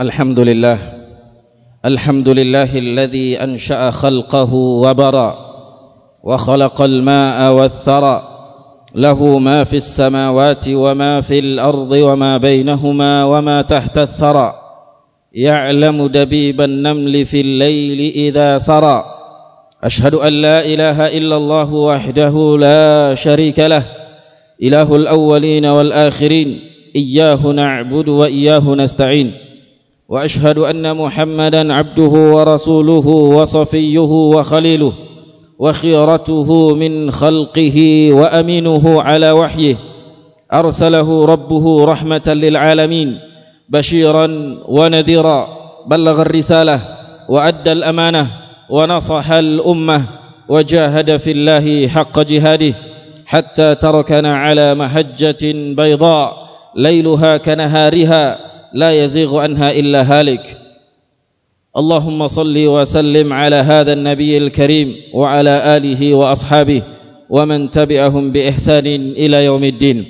الحمد لله الحمد لله الذي أنشأ خلقه وبرى وخلق الماء والثرى له ما في السماوات وما في الأرض وما بينهما وما تحت الثرى يعلم دبيب النمل في الليل إذا سرى أشهد أن لا إله إلا الله وحده لا شريك له إله الأولين والآخرين إياه نعبد وإياه نستعين. وأشهد أن محمدا عبده ورسوله وصفيه وخليله وخيرته من خلقه وأمينه على وحيه. أرسله ربه رحمة للعالمين بشيرا ونذيرا. بلغ الرسالة وأدى الأمانة ونصح الأمة وجاهد في الله حق جهاده حتى تركنا على محجه بيضاء ليلها كنهارها. لا يزيغ عنها إلا هالك. اللهم صل وسلم على هذا النبي الكريم وعلى آله وأصحابه ومن تبعهم بإحسان إلى يوم الدين.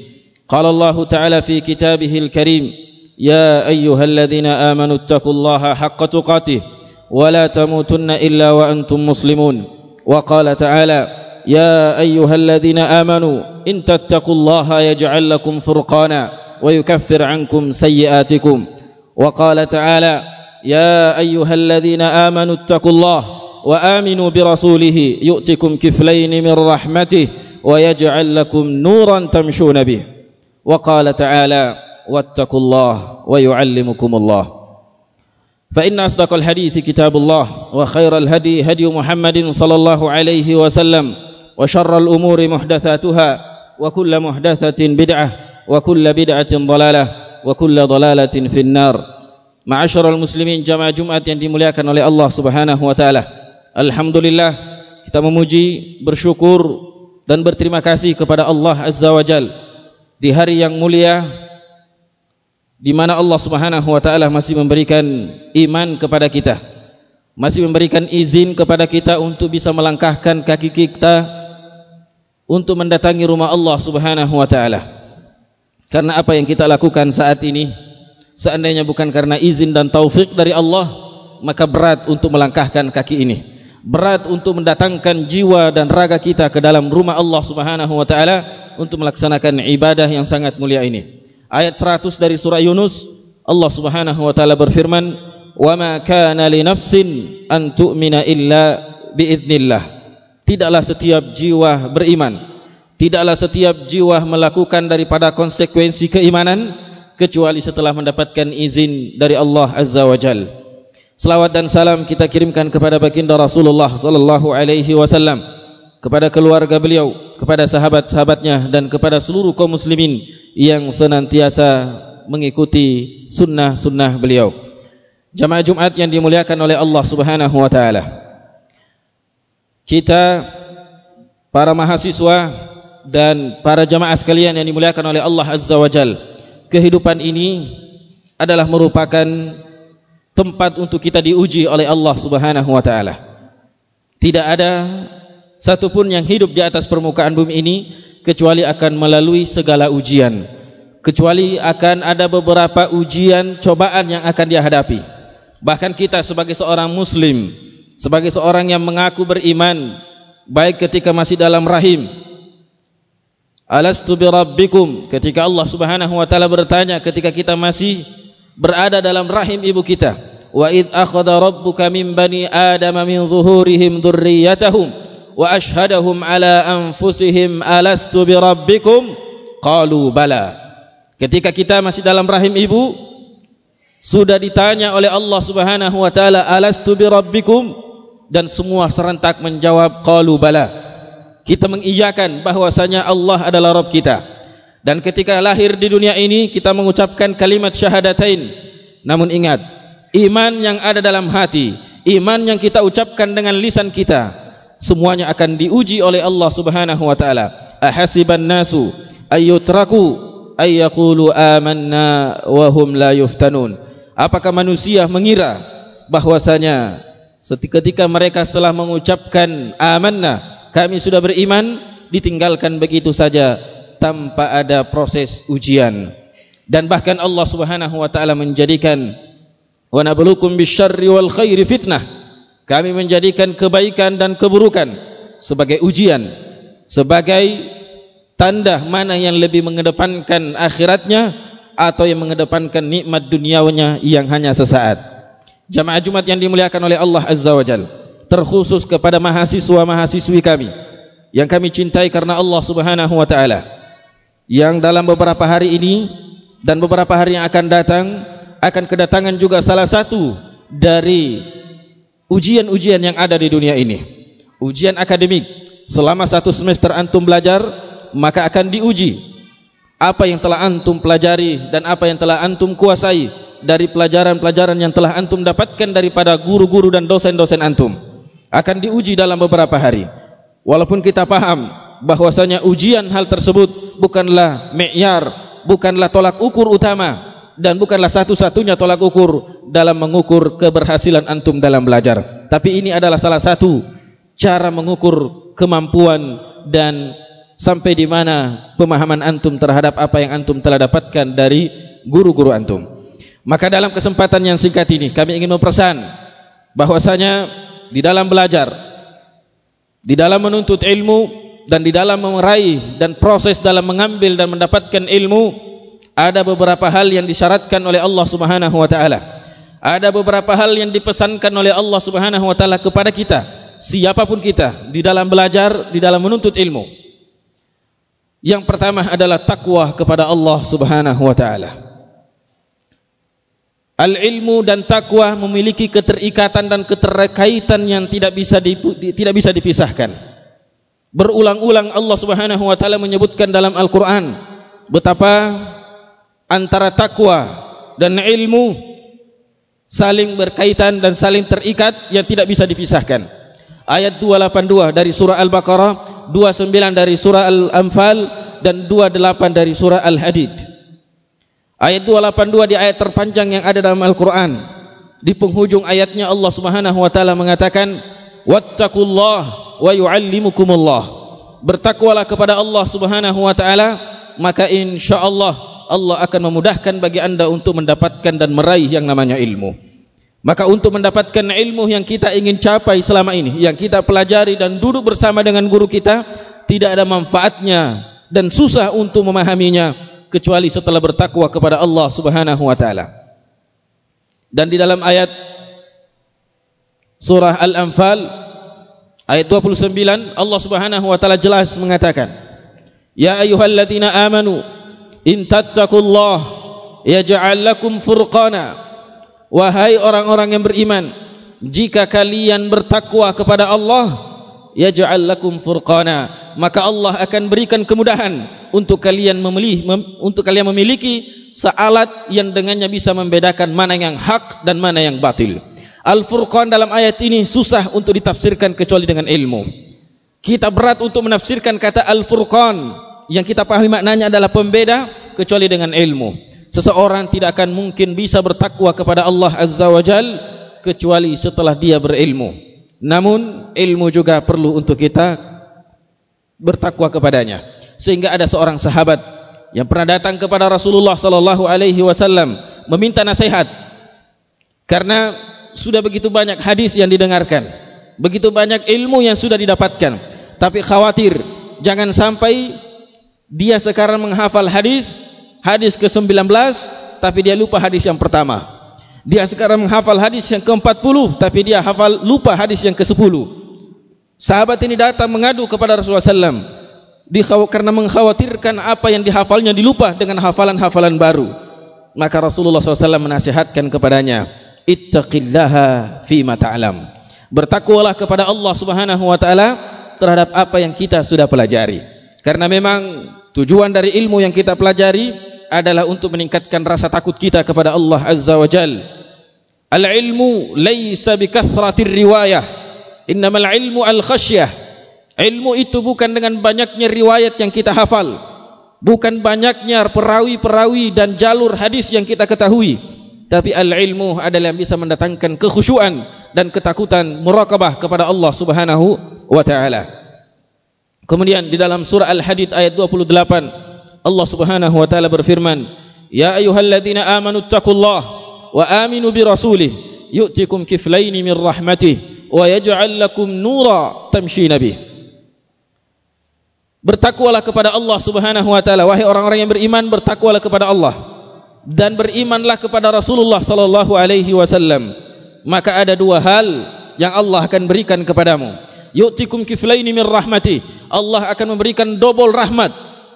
قال الله تعالى في كتابه الكريم يا أيها الذين آمنوا اتقوا الله حق تقاته ولا تموتن إلا وأنتم مسلمون. وقال تعالى يا أيها الذين آمنوا إن تتقوا الله يجعل لكم فرقانا. ويكفر عنكم سيئاتكم. وقال تعالى يا أيها الذين آمنوا اتقوا الله وآمنوا برسوله يؤتكم كفلين من رحمته ويجعل لكم نورا تمشون به. وقال تعالى واتقوا الله ويعلمكم الله. فإن أصدق الحديث كتاب الله وخير الهدي هدي محمد صلى الله عليه وسلم وشر الأمور محدثاتها وكل محدثة بدعة wa kullu bid'atin dhalalah wa kullu dhalalatin finnar. Ma'asyiral muslimin jamaah Jumat yang dimuliakan oleh Allah Subhanahu wa taala. Alhamdulillah kita memuji bersyukur dan berterima kasih kepada Allah Azza wa Jal. Di hari yang mulia di mana Allah Subhanahu wa taala masih memberikan iman kepada kita. Masih memberikan izin kepada kita untuk bisa melangkahkan kaki kita untuk mendatangi rumah Allah Subhanahu wa taala Karena apa yang kita lakukan saat ini Seandainya bukan karena izin dan taufik dari Allah Maka berat untuk melangkahkan kaki ini. Berat untuk mendatangkan jiwa dan raga kita ke dalam rumah Allah subhanahu wa ta'ala Untuk melaksanakan ibadah yang sangat mulia ini. Ayat 100 dari surah Yunus Allah subhanahu wa ta'ala berfirman Wa ma kana li nafsin an tu'mina illa biiznillah Tidaklah setiap jiwa beriman Tidaklah setiap jiwa melakukan daripada konsekuensi keimanan kecuali setelah mendapatkan izin dari Allah Azza wa Jal. Selawat dan salam kita kirimkan kepada baginda Rasulullah sallallahu alaihi wasallam, kepada keluarga beliau, kepada sahabat-sahabatnya dan kepada seluruh kaum muslimin yang senantiasa mengikuti sunnah-sunnah beliau. Jamaah Jumat yang dimuliakan oleh Allah Subhanahu wa taala. Kita para mahasiswa dan para jamaah sekalian yang dimuliakan oleh Allah Azza wa Jal kehidupan ini adalah merupakan tempat untuk kita diuji oleh Allah Subhanahu wa taala. Tidak ada satupun yang hidup di atas permukaan bumi ini kecuali akan melalui segala ujian kecuali akan ada beberapa ujian cobaan yang akan dia hadapi. Bahkan kita sebagai seorang muslim sebagai seorang yang mengaku beriman baik ketika masih dalam rahim Alastu bi rabbikum? Ketika Allah Subhanahu wa taala bertanya ketika kita masih berada dalam rahim ibu kita wa id akhadha rabbuka min bani adama min zuhurihim dhurriyyatahum wa ashhadahum ala anfusihim alastu bi rabbikum? Qalu bala. Ketika kita masih dalam rahim ibu sudah ditanya oleh Allah Subhanahu wa taala alastu bi rabbikum? Dan semua serentak menjawab qalu bala kita mengiyakan bahwasanya Allah adalah Rabb kita. Dan ketika lahir di dunia ini kita mengucapkan kalimat syahadatain. Namun ingat, iman yang ada dalam hati, iman yang kita ucapkan dengan lisan kita, semuanya akan diuji oleh Allah Subhanahu wa taala. Ahasiban nasu ayyutraku ayyaqulu amanna wa hum la yuftanun. Apakah manusia mengira bahwasanya ketika mereka setelah mengucapkan amanna kami sudah beriman ditinggalkan begitu saja tanpa ada proses ujian. Dan bahkan Allah Subhanahu wa taala menjadikan wa nabluukum bisyarri wal khairi fitnah. Kami menjadikan kebaikan dan keburukan sebagai ujian sebagai tanda mana yang lebih mengedepankan akhiratnya atau yang mengedepankan nikmat duniawinya yang hanya sesaat. Jamaah Jumat yang dimuliakan oleh Allah Azza wa Jal terkhusus kepada mahasiswa-mahasiswi kami yang kami cintai karena Allah Subhanahu wa taala. Yang dalam beberapa hari ini dan beberapa hari yang akan datang akan kedatangan juga salah satu dari ujian-ujian yang ada di dunia ini. Ujian akademik. Selama satu semester antum belajar maka akan diuji apa yang telah antum pelajari dan apa yang telah antum kuasai dari pelajaran-pelajaran yang telah antum dapatkan daripada guru-guru dan dosen-dosen antum akan diuji dalam beberapa hari. Walaupun kita paham bahwasanya ujian hal tersebut bukanlah mi'yar, bukanlah tolak ukur utama dan bukanlah satu-satunya tolak ukur dalam mengukur keberhasilan antum dalam belajar tapi ini adalah salah satu cara mengukur kemampuan dan sampai di mana pemahaman antum terhadap apa yang antum telah dapatkan dari guru-guru antum maka dalam kesempatan yang singkat ini kami ingin mempersan bahwasanya di dalam belajar di dalam menuntut ilmu dan di dalam meraih dan proses dalam mengambil dan mendapatkan ilmu ada beberapa hal yang disyaratkan oleh Allah Subhanahu wa taala. Ada beberapa hal yang dipesankan oleh Allah Subhanahu wa taala kepada kita, siapapun kita di dalam belajar, di dalam menuntut ilmu. Yang pertama adalah takwa kepada Allah Subhanahu wa taala. Al-ilmu dan takwa memiliki keterikatan dan keterkaitan yang tidak bisa tidak bisa dipisahkan. Berulang-ulang Allah Subhanahu wa taala menyebutkan dalam Al-Qur'an betapa antara takwa dan ilmu saling berkaitan dan saling terikat yang tidak bisa dipisahkan. Ayat 282 dari surah Al-Baqarah, 29 dari surah Al-Anfal dan 28 dari surah Al-Hadid. Ayat 282 di ayat terpanjang yang ada dalam Al-Qur'an. Di penghujung ayatnya Allah Subhanahu wa taala mengatakan, "Wattaqullaha wa yu'allimukumullah." Bertakwalah kepada Allah Subhanahu wa taala, maka insyaallah Allah akan memudahkan bagi anda untuk mendapatkan dan meraih yang namanya ilmu. Maka untuk mendapatkan ilmu yang kita ingin capai selama ini, yang kita pelajari dan duduk bersama dengan guru kita, tidak ada manfaatnya dan susah untuk memahaminya kecuali setelah bertakwa kepada Allah Subhanahu wa taala. Dan di dalam ayat surah Al-Anfal ayat 29 Allah Subhanahu wa taala jelas mengatakan, "Ya ayyuhalladzina amanu in tattaqullah yaj'al lakum furqana wahai orang-orang yang beriman jika kalian bertakwa kepada Allah yaj'al lakum furqana maka Allah akan berikan kemudahan untuk kalian memilih mem, untuk kalian memiliki sealat yang dengannya bisa membedakan mana yang hak dan mana yang batil al-furqan dalam ayat ini susah untuk ditafsirkan kecuali dengan ilmu kita berat untuk menafsirkan kata al-furqan yang kita pahami maknanya adalah pembeda kecuali dengan ilmu. Seseorang tidak akan mungkin bisa bertakwa kepada Allah Azza wa Jal kecuali setelah dia berilmu. Namun ilmu juga perlu untuk kita bertakwa kepadanya. Sehingga ada seorang sahabat yang pernah datang kepada Rasulullah sallallahu alaihi wasallam meminta nasihat. Karena sudah begitu banyak hadis yang didengarkan, begitu banyak ilmu yang sudah didapatkan, tapi khawatir jangan sampai dia sekarang menghafal hadis hadis ke-19 tapi dia lupa hadis yang pertama dia sekarang menghafal hadis yang ke-40 tapi dia hafal lupa hadis yang ke-10 sahabat ini datang mengadu kepada Rasulullah SAW karena mengkhawatirkan apa yang dihafalnya dilupa dengan hafalan-hafalan baru maka Rasulullah SAW menasihatkan kepadanya ittaqillaha fima ta'lam bertakwalah kepada Allah Subhanahu wa taala terhadap apa yang kita sudah pelajari karena memang Tujuan dari ilmu yang kita pelajari adalah untuk meningkatkan rasa takut kita kepada Allah Azza wa Jal. Al-ilmu laysa bikathratir riwayah. Innamal ilmu al-khasyah. Ilmu itu bukan dengan banyaknya riwayat yang kita hafal. Bukan banyaknya perawi-perawi dan jalur hadis yang kita ketahui. Tapi al-ilmu adalah yang bisa mendatangkan kekhusyuan dan ketakutan murakabah kepada Allah Subhanahu wa ta'ala. Kemudian di dalam surah Al-Hadid ayat 28 Allah Subhanahu wa taala berfirman, "Ya ayyuhalladzina amanu taqullaha wa aminu bi rasulih yu'tikum kiflaini min rahmatih wa yaj'al lakum nura tamshina bih Bertakwalah kepada Allah Subhanahu wa taala. Wahai orang-orang yang beriman bertakwalah kepada Allah. Dan berimanlah kepada Rasulullah sallallahu alaihi wasallam. Maka ada dua hal yang Allah akan berikan kepadamu. Yu'tikum kiflaini min rahmati. Allah akan memberikan double rahmat.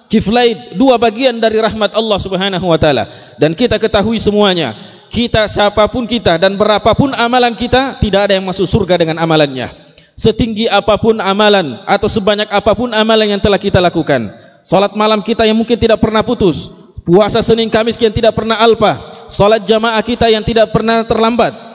Kiflain dua bagian dari rahmat Allah Subhanahu wa taala. Dan kita ketahui semuanya kita siapapun kita dan berapapun amalan kita tidak ada yang masuk surga dengan amalannya setinggi apapun amalan atau sebanyak apapun amalan yang telah kita lakukan salat malam kita yang mungkin tidak pernah putus puasa Senin Kamis yang tidak pernah alpa salat jamaah kita yang tidak pernah terlambat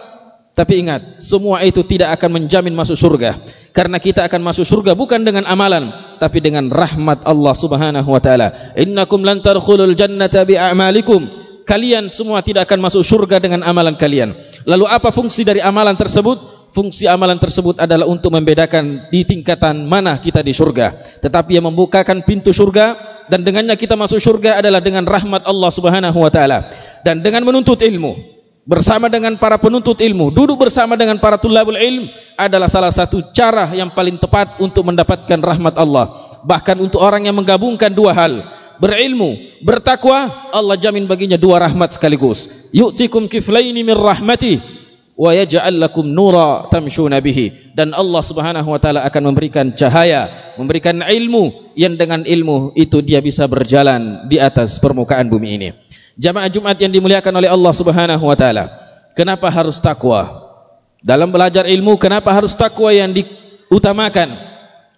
tapi ingat, semua itu tidak akan menjamin masuk surga. Karena kita akan masuk surga bukan dengan amalan, tapi dengan rahmat Allah Subhanahu wa taala. Innakum lan tadkhulul jannata bi a'malikum. Kalian semua tidak akan masuk surga dengan amalan kalian. Lalu apa fungsi dari amalan tersebut? Fungsi amalan tersebut adalah untuk membedakan di tingkatan mana kita di surga. Tetapi yang membukakan pintu surga dan dengannya kita masuk surga adalah dengan rahmat Allah Subhanahu wa taala dan dengan menuntut ilmu bersama dengan para penuntut ilmu, duduk bersama dengan para tulabul ilm adalah salah satu cara yang paling tepat untuk mendapatkan rahmat Allah. Bahkan untuk orang yang menggabungkan dua hal, berilmu, bertakwa, Allah jamin baginya dua rahmat sekaligus. Yu'tikum kiflaini min rahmati wa yaj'al lakum nura tamshuna bihi. Dan Allah Subhanahu wa taala akan memberikan cahaya, memberikan ilmu yang dengan ilmu itu dia bisa berjalan di atas permukaan bumi ini. Jamaah Jumat yang dimuliakan oleh Allah Subhanahu wa taala. Kenapa harus takwa? Dalam belajar ilmu kenapa harus takwa yang diutamakan?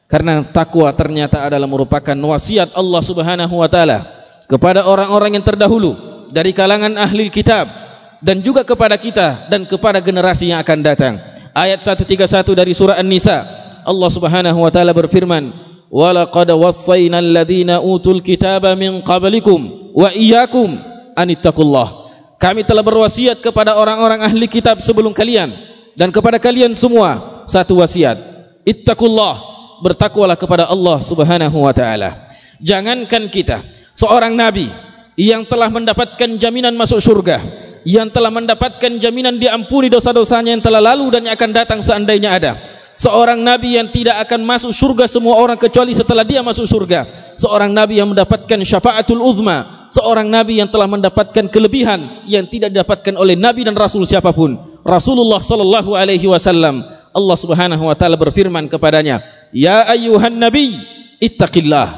Karena takwa ternyata adalah merupakan wasiat Allah Subhanahu wa taala kepada orang-orang yang terdahulu dari kalangan ahli kitab dan juga kepada kita dan kepada generasi yang akan datang. Ayat 131 dari surah An-Nisa Allah Subhanahu wa taala berfirman, "Wa laqad wassayna alladziina utul kitaba min qablikum wa iyyakum anittaqullah. Kami telah berwasiat kepada orang-orang ahli kitab sebelum kalian dan kepada kalian semua satu wasiat. Ittaqullah. Bertakwalah kepada Allah Subhanahu wa taala. Jangankan kita, seorang nabi yang telah mendapatkan jaminan masuk surga, yang telah mendapatkan jaminan diampuni dosa-dosanya yang telah lalu dan yang akan datang seandainya ada. Seorang nabi yang tidak akan masuk surga semua orang kecuali setelah dia masuk surga. Seorang nabi yang mendapatkan syafaatul uzma, seorang nabi yang telah mendapatkan kelebihan yang tidak didapatkan oleh nabi dan rasul siapapun. Rasulullah sallallahu alaihi wasallam. Allah Subhanahu wa taala berfirman kepadanya ya ayyuhan nabi ittaqillah.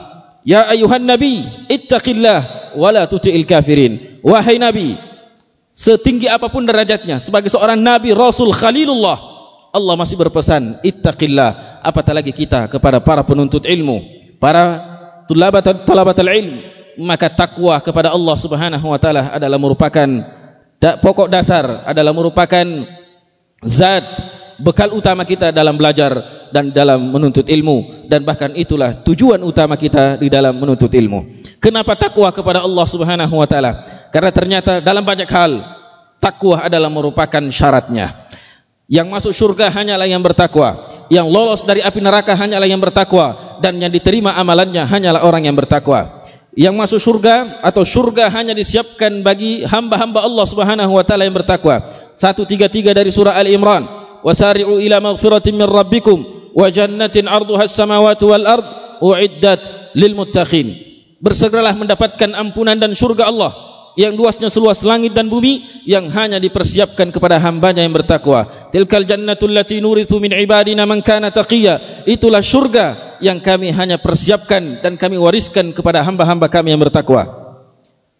Ya ayyuhan nabi ittaqillah. Wala tuti'il kafirin. Wahai nabi setinggi apapun derajatnya sebagai seorang nabi rasul khalilullah Allah masih berpesan ittaqillah. Apatah lagi kita kepada para penuntut ilmu para talabatul ilm. Maka takwa kepada Allah Subhanahu wa taala adalah merupakan pokok dasar adalah merupakan zat bekal utama kita dalam belajar dan dalam menuntut ilmu dan bahkan itulah tujuan utama kita di dalam menuntut ilmu. Kenapa takwa kepada Allah Subhanahu wa taala? Karena ternyata dalam banyak hal takwa adalah merupakan syaratnya. Yang masuk surga hanyalah yang bertakwa, yang lolos dari api neraka hanyalah yang bertakwa dan yang diterima amalannya hanyalah orang yang bertakwa yang masuk surga atau surga hanya disiapkan bagi hamba-hamba Allah Subhanahu wa taala yang bertakwa. 133 dari surah Ali Imran. Min rabbikum wa jannatin 'arduha as-samawati wal ard u'iddat lil muttaqin. Bersegeralah mendapatkan ampunan dan surga Allah yang luasnya seluas langit dan bumi yang hanya dipersiapkan kepada hambanya yang bertakwa. Tilkal jannatul lati nurithu min ibadina man kana taqiyya. Itulah surga yang kami hanya persiapkan dan kami wariskan kepada hamba-hamba kami yang bertakwa.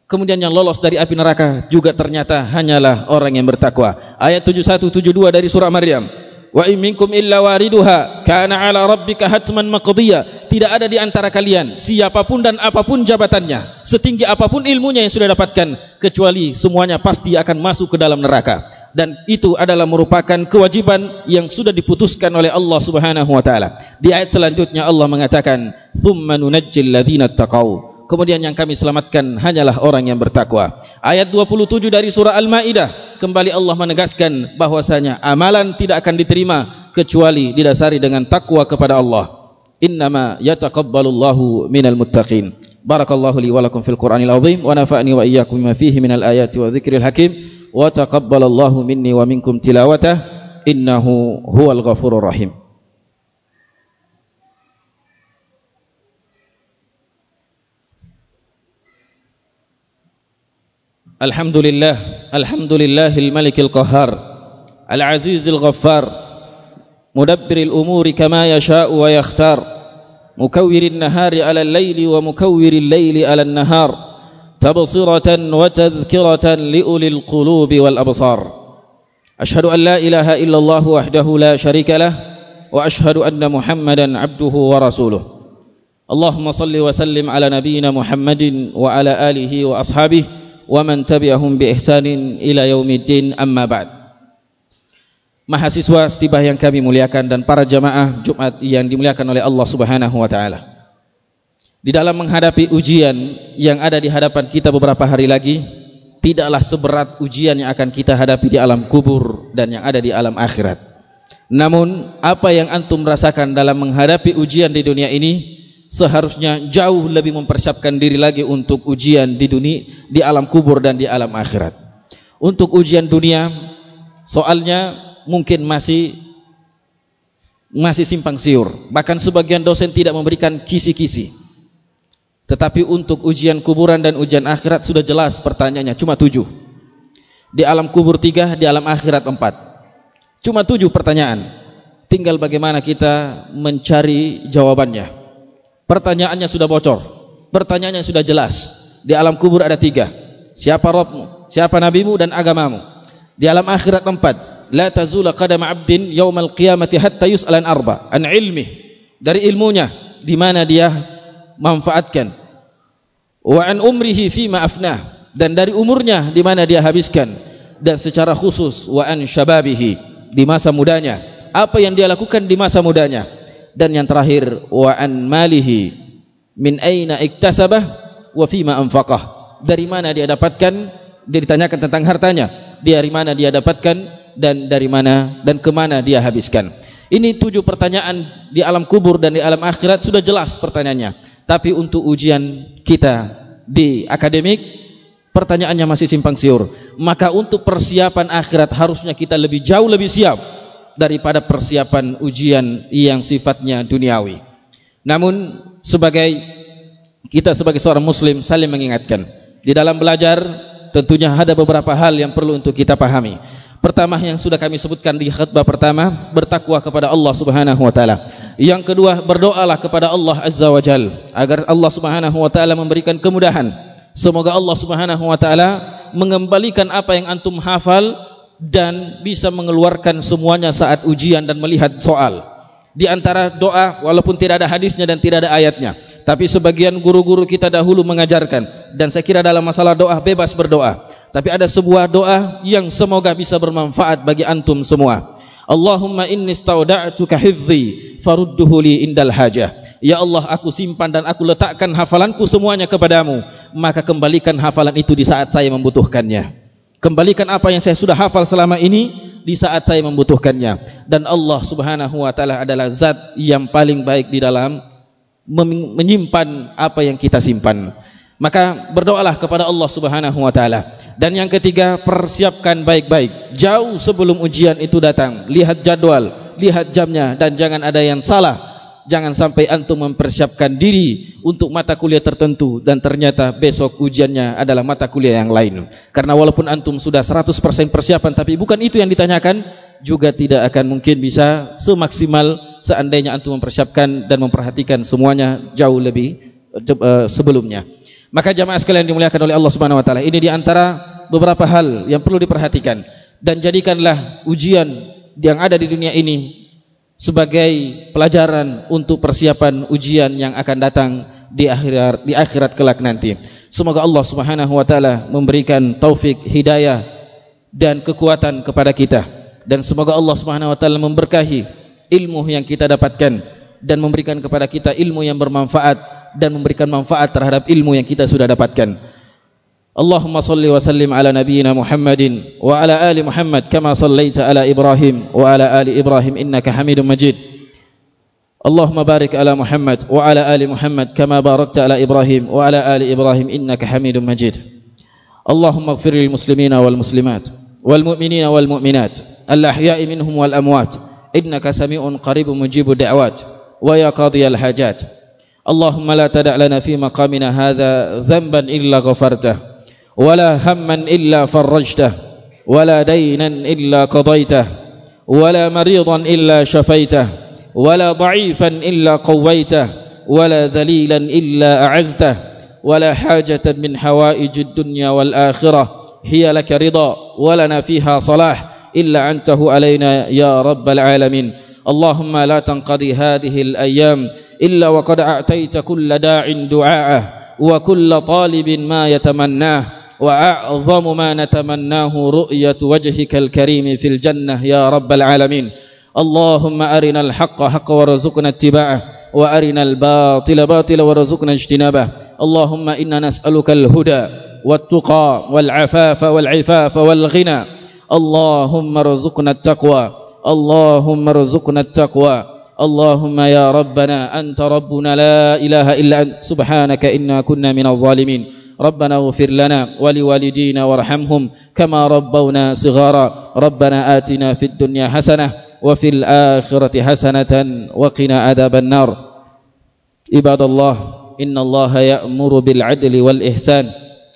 Kemudian yang lolos dari api neraka juga ternyata hanyalah orang yang bertakwa. Ayat 7172 dari surah Maryam. Wa in illa wariduha kana ala rabbika hatman maqdiya. Tidak ada di antara kalian siapapun dan apapun jabatannya setinggi apapun ilmunya yang sudah dapatkan kecuali semuanya pasti akan masuk ke dalam neraka dan itu adalah merupakan kewajiban yang sudah diputuskan oleh Allah Subhanahu wa taala di ayat selanjutnya Allah mengatakan thumma nunajjil ladzina taqau kemudian yang kami selamatkan hanyalah orang yang bertakwa. Ayat 27 dari surah Al-Maidah kembali Allah menegaskan bahwasanya amalan tidak akan diterima kecuali didasari dengan takwa kepada Allah. Innama yataqabbalullahu minal muttaqin. Barakallahu li wa lakum fil Qur'anil azim wa nafa'ni wa iyyakum bima fihi minal ayati wa dzikril hakim. وتقبل الله مني ومنكم تلاوته إنه هو الغفور الرحيم. الحمد لله الحمد لله الملك القهار العزيز الغفار مدبر الأمور كما يشاء ويختار مكور النهار على الليل ومكور الليل على النهار تبصرة وتذكرة لأولي القلوب والأبصار. أشهد أن لا إله إلا الله وحده لا شريك له وأشهد أن محمدا عبده ورسوله. اللهم صل وسلم على نبينا محمد وعلى آله وأصحابه ومن تبعهم بإحسان إلى يوم الدين أما بعد. Mahasiswa setibah yang kami muliakan dan para jamaah Jumat yang dimuliakan oleh Allah Subhanahu wa taala. Di dalam menghadapi ujian yang ada di hadapan kita beberapa hari lagi, tidaklah seberat ujian yang akan kita hadapi di alam kubur dan yang ada di alam akhirat. Namun, apa yang antum rasakan dalam menghadapi ujian di dunia ini seharusnya jauh lebih mempersiapkan diri lagi untuk ujian di dunia di alam kubur dan di alam akhirat. Untuk ujian dunia soalnya mungkin masih masih simpang siur. Bahkan sebagian dosen tidak memberikan kisi-kisi tetapi untuk ujian kuburan dan ujian akhirat sudah jelas pertanyaannya cuma tujuh di alam kubur tiga di alam akhirat empat cuma tujuh pertanyaan tinggal bagaimana kita mencari jawabannya Pertanyaannya sudah bocor. Pertanyaannya sudah jelas. Di alam kubur ada tiga. Siapa Rabbmu? Siapa Nabimu dan agamamu? Di alam akhirat tempat. La tazula qadam abdin yawmal qiyamati hatta yus'alan arba. An ilmi. Dari ilmunya. Di mana dia manfaatkan. Wa an umrihi fima afnah. Dan dari umurnya di mana dia habiskan. Dan secara khusus. Wa an syababihi. Di masa mudanya. Apa yang dia lakukan di masa mudanya dan yang terakhir wa an malihi min aina iktasabah wa fima anfaqah dari mana dia dapatkan dia ditanyakan tentang hartanya dari mana dia dapatkan dan dari mana dan ke mana dia habiskan ini tujuh pertanyaan di alam kubur dan di alam akhirat sudah jelas pertanyaannya tapi untuk ujian kita di akademik pertanyaannya masih simpang siur maka untuk persiapan akhirat harusnya kita lebih jauh lebih siap daripada persiapan ujian yang sifatnya duniawi. Namun sebagai kita sebagai seorang muslim saling mengingatkan di dalam belajar tentunya ada beberapa hal yang perlu untuk kita pahami. Pertama yang sudah kami sebutkan di khutbah pertama bertakwa kepada Allah Subhanahu wa taala. Yang kedua berdoalah kepada Allah Azza wa Jal agar Allah Subhanahu wa taala memberikan kemudahan. Semoga Allah Subhanahu wa taala mengembalikan apa yang antum hafal dan bisa mengeluarkan semuanya saat ujian dan melihat soal. Di antara doa walaupun tidak ada hadisnya dan tidak ada ayatnya, tapi sebagian guru-guru kita dahulu mengajarkan dan saya kira dalam masalah doa bebas berdoa. Tapi ada sebuah doa yang semoga bisa bermanfaat bagi antum semua. Allahumma inni stauda'tuka hifzi farudduhu li indal hajah. Ya Allah aku simpan dan aku letakkan hafalanku semuanya kepadamu, maka kembalikan hafalan itu di saat saya membutuhkannya. Kembalikan apa yang saya sudah hafal selama ini di saat saya membutuhkannya. Dan Allah subhanahu wa ta'ala adalah zat yang paling baik di dalam menyimpan apa yang kita simpan. Maka berdoalah kepada Allah subhanahu wa ta'ala. Dan yang ketiga, persiapkan baik-baik. Jauh sebelum ujian itu datang. Lihat jadwal, lihat jamnya dan jangan ada yang salah jangan sampai antum mempersiapkan diri untuk mata kuliah tertentu dan ternyata besok ujiannya adalah mata kuliah yang lain. Karena walaupun antum sudah 100% persiapan tapi bukan itu yang ditanyakan, juga tidak akan mungkin bisa semaksimal seandainya antum mempersiapkan dan memperhatikan semuanya jauh lebih uh, sebelumnya. Maka jamaah sekalian dimuliakan oleh Allah Subhanahu wa taala, ini di antara beberapa hal yang perlu diperhatikan dan jadikanlah ujian yang ada di dunia ini sebagai pelajaran untuk persiapan ujian yang akan datang di akhirat di akhirat kelak nanti. Semoga Allah Subhanahu wa taala memberikan taufik hidayah dan kekuatan kepada kita dan semoga Allah Subhanahu wa taala memberkahi ilmu yang kita dapatkan dan memberikan kepada kita ilmu yang bermanfaat dan memberikan manfaat terhadap ilmu yang kita sudah dapatkan. اللهم صل وسلم على نبينا محمد وعلى آل محمد كما صليت على إبراهيم وعلى آل إبراهيم إنك حميد مجيد اللهم بارك على محمد وعلى آل محمد كما باركت على إبراهيم وعلى آل إبراهيم إنك حميد مجيد اللهم اغفر للمسلمين والمسلمات والمؤمنين والمؤمنات الأحياء منهم والأموات إنك سميع قريب مجيب الدعوات ويا قاضي الحاجات اللهم لا تدع لنا في مقامنا هذا ذنبا إلا غفرته ولا هما إلا فرجته ولا دينا إلا قضيته ولا مريضا إلا شفيته ولا ضعيفا إلا قويته ولا ذليلا إلا أعزته ولا حاجة من حوائج الدنيا والآخرة هي لك رضا ولنا فيها صلاح إلا عنته علينا يا رب العالمين. اللهم لا تنقضي هذه الأيام إلا وقد أعطيت كل داع دعاءه وكل طالب ما يتمناه وأعظم ما نتمناه رؤية وجهك الكريم في الجنة يا رب العالمين. اللهم أرنا الحق حق ورزقنا اتباعه وأرنا الباطل باطل ورزقنا اجتنابه. اللهم إنا نسألك الهدى والتقى والعفاف والعفاف والغنى. اللهم رزقنا التقوى. اللهم رزقنا التقوى. اللهم يا ربنا أنت ربنا لا إله إلا أنت سبحانك إنا كنا من الظالمين. ربنا اغفر لنا ولوالدينا وارحمهم كما ربونا صغارا. ربنا آتنا في الدنيا حسنة وفي الآخرة حسنة وقنا عذاب النار. عباد الله إن الله يأمر بالعدل والإحسان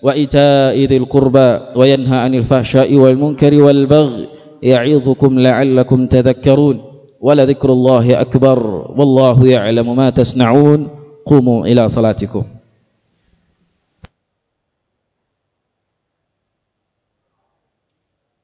وإيتاء ذي القربى وينهى عن الفحشاء والمنكر والبغي. يعظكم لعلكم تذكرون. ولذكر الله أكبر والله يعلم ما تصنعون. قوموا إلى صلاتكم.